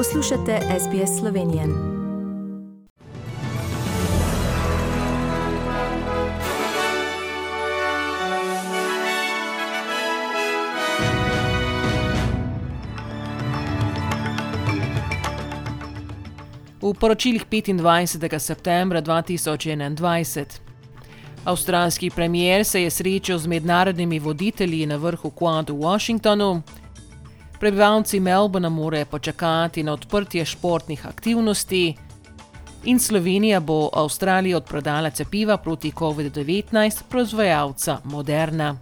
Poslušate SBS Slovenije. V poročilih 25. septembra 2021. Avstralski premier se je srečal z mednarodnimi voditelji na vrhu Quad v Washingtonu. Prebivalci Melbourna morajo počakati na odprtje športnih aktivnosti. In Slovenija bo Avstraliji odprodala cepiva proti COVID-19 proizvajalca Moderna.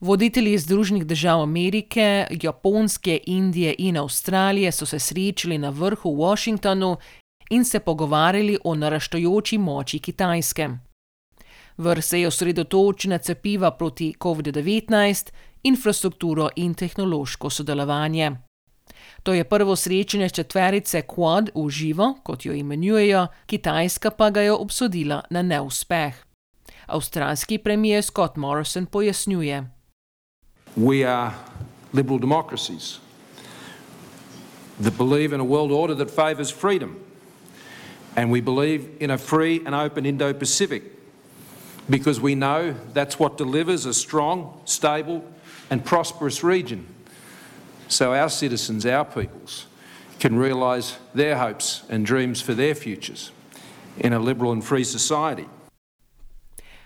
Voditelji Združenih držav Amerike, Japonske, Indije in Avstralije so se srečali na vrhu v Washingtonu in se pogovarjali o naraščajoči moči Kitajske. Vrh se je osredotočil na cepiva proti COVID-19, infrastrukturo in tehnološko sodelovanje. To je prvo srečanje četverice Quad v živo, kot jo imenujejo, Kitajska pa ga je obsodila na neuspeh. Avstralski premier Scott Morrison pojasnjuje. We are liberal democracies that believe in a world order that favours freedom. And we believe in a free and open Indo Pacific because we know that's what delivers a strong, stable, and prosperous region. So our citizens, our peoples, can realise their hopes and dreams for their futures in a liberal and free society.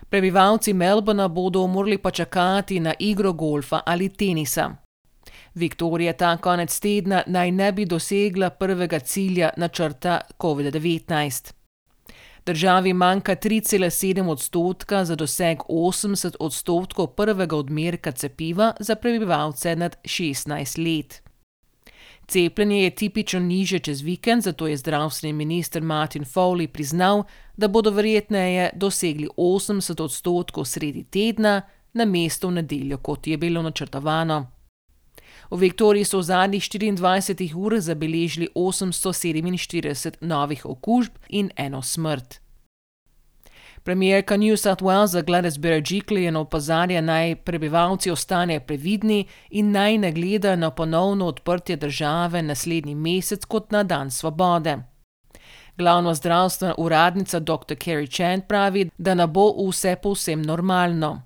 Prebivalci Melbourna bodo morali počakati na igro golfa ali tenisa. Viktorija ta konec tedna naj ne bi dosegla prvega cilja načrta COVID-19. Državi manjka 3,7 odstotka za doseg 80 odstotkov prvega odmerka cepiva za prebivalce nad 16 let. Cepljenje je tipično niže čez vikend, zato je zdravstveni minister Martin Foley priznal, da bodo verjetneje dosegli 80 odstotkov sredi tedna, na mesto v nedeljo, kot je bilo načrtovano. V Viktoriji so v zadnjih 24 urah zabeležili 847 novih okužb in eno smrt. Premijerka New South Walesa Gladys Berejiklian opozarja naj prebivalci ostanejo previdni in naj ne gledajo na ponovno odprtje države naslednji mesec kot na dan svobode. Glavna zdravstvena uradnica dr. Carrie Chan pravi, da ne bo vse povsem normalno.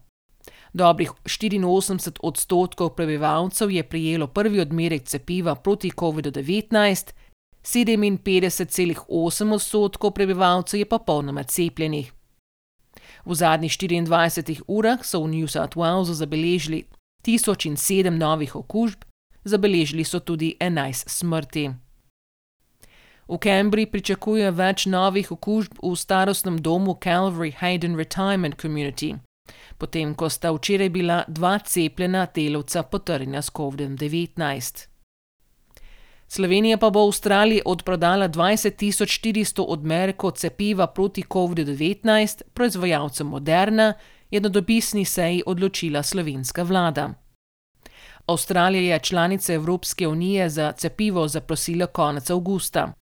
Dobrih 84 odstotkov prebivalcev je prijelo prvi odmerek cepiva proti COVID-19, 57,8 odstotkov prebivalcev je pa polnoma cepljenih. V zadnjih 24 urah so v New South Walesu zabeležili 1007 novih okužb, zabeležili so tudi 11 smrti. V Cambridge pričakujejo več novih okužb v starostnem domu Calvary Hayden Retirement Community, potem ko sta včeraj bila dva cepljena delavca potrjena s COVID-19. Slovenija pa bo Avstraliji odprodala 20.400 odmerkov cepiva proti COVID-19 proizvajalcem Moderna, je na dopisni seji odločila slovenska vlada. Avstralija je članica Evropske unije za cepivo zaprosila konec avgusta.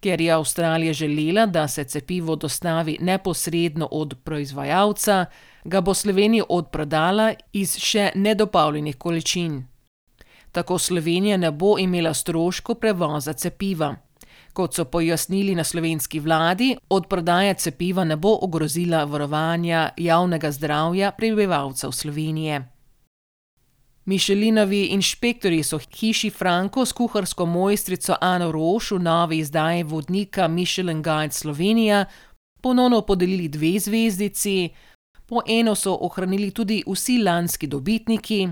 Ker je Avstralija želela, da se cepivo dostavi neposredno od proizvajalca, ga bo Slovenija odprodala iz še nedopolnjenih količin. Tako Slovenija ne bo imela stroškov prevoza cepiva. Kot so pojasnili na slovenski vladi, odprodaja cepiva ne bo ogrozila varovanja javnega zdravja prebivalcev Slovenije. Mišelinovi inšpektorji so hiši Franko s kuharsko mojstrico Ano Roš v novi izdaji vodnika Michelin Guide Slovenija ponovno podelili dve zvezdici, po eno so ohranili tudi vsi lanski dobitniki: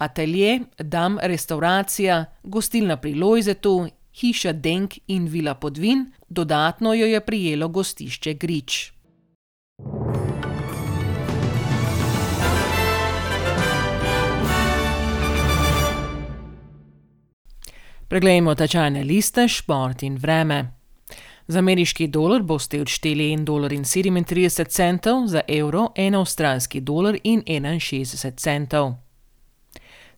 Atelje, Dam, restauracija, gostilna pri Lojzetu, hiša Denk in vila Podvin, dodatno jo je prijelo gostišče Grič. Preglejmo tečajne liste, šport in vreme. Za ameriški dolar boste odšteli 1,37 centov, za evro 1 avstralski dolar in 61 centov.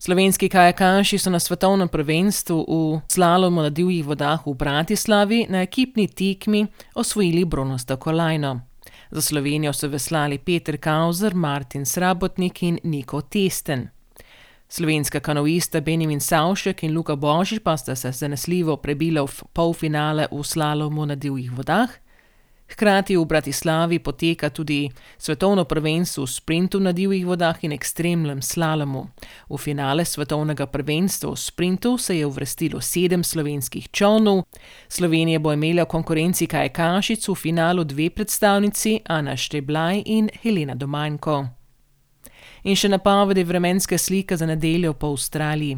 Slovenski kajakaši so na svetovnem prvenstvu v slalomu na divjih vodah v Bratislavi na ekipni tekmi osvojili bronasto kolajno. Za Slovenijo so veslali Peter Kauzer, Martin Srabotnik in Niko Testen. Slovenska kanoista Benjamin Savšek in Luka Božič pa sta se zanesljivo prebila v polfinale v slalomu na divjih vodah. Hkrati v Bratislavi poteka tudi svetovno prvenstvo v sprintu na divjih vodah in ekstremnem slalomu. V finale svetovnega prvenstva v sprintu se je uvrstilo sedem slovenskih čovnov. Slovenija bo imela v konkurenci Kaj Kašic v finalu dve predstavnici, Ana Šteblaj in Helena Domanjko. In še napovedi vremenske slike za nedeljo po Avstraliji.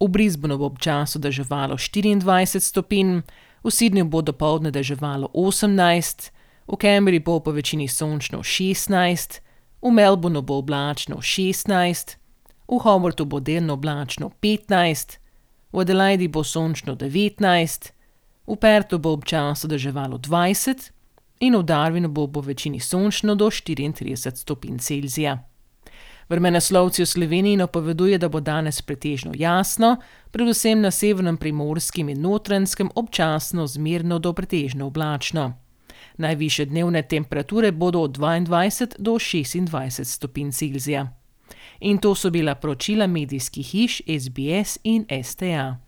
V Brisbonu bo občasno deževalo 24 stopinj, v Sydneyju bo dopoledne deževalo 18, v Cambridgeu bo po večini sončno 16, v Melbournu bo oblačno 16, v Hobartu bo delno oblačno 15, v Adelaidi bo sončno 19, v Pertu bo občasno deževalo 20 in v Darwinu bo po večini sončno do 34 stopinj Celzija. Vremenoslovci v Sloveniji napoveduje, da bo danes pretežno jasno, predvsem na severnem primorskem in notranskem občasno zmerno do pretežno oblačno. Najviše dnevne temperature bodo od 22 do 26 stopinj Celzija. In to so bila poročila medijskih hiš SBS in STA.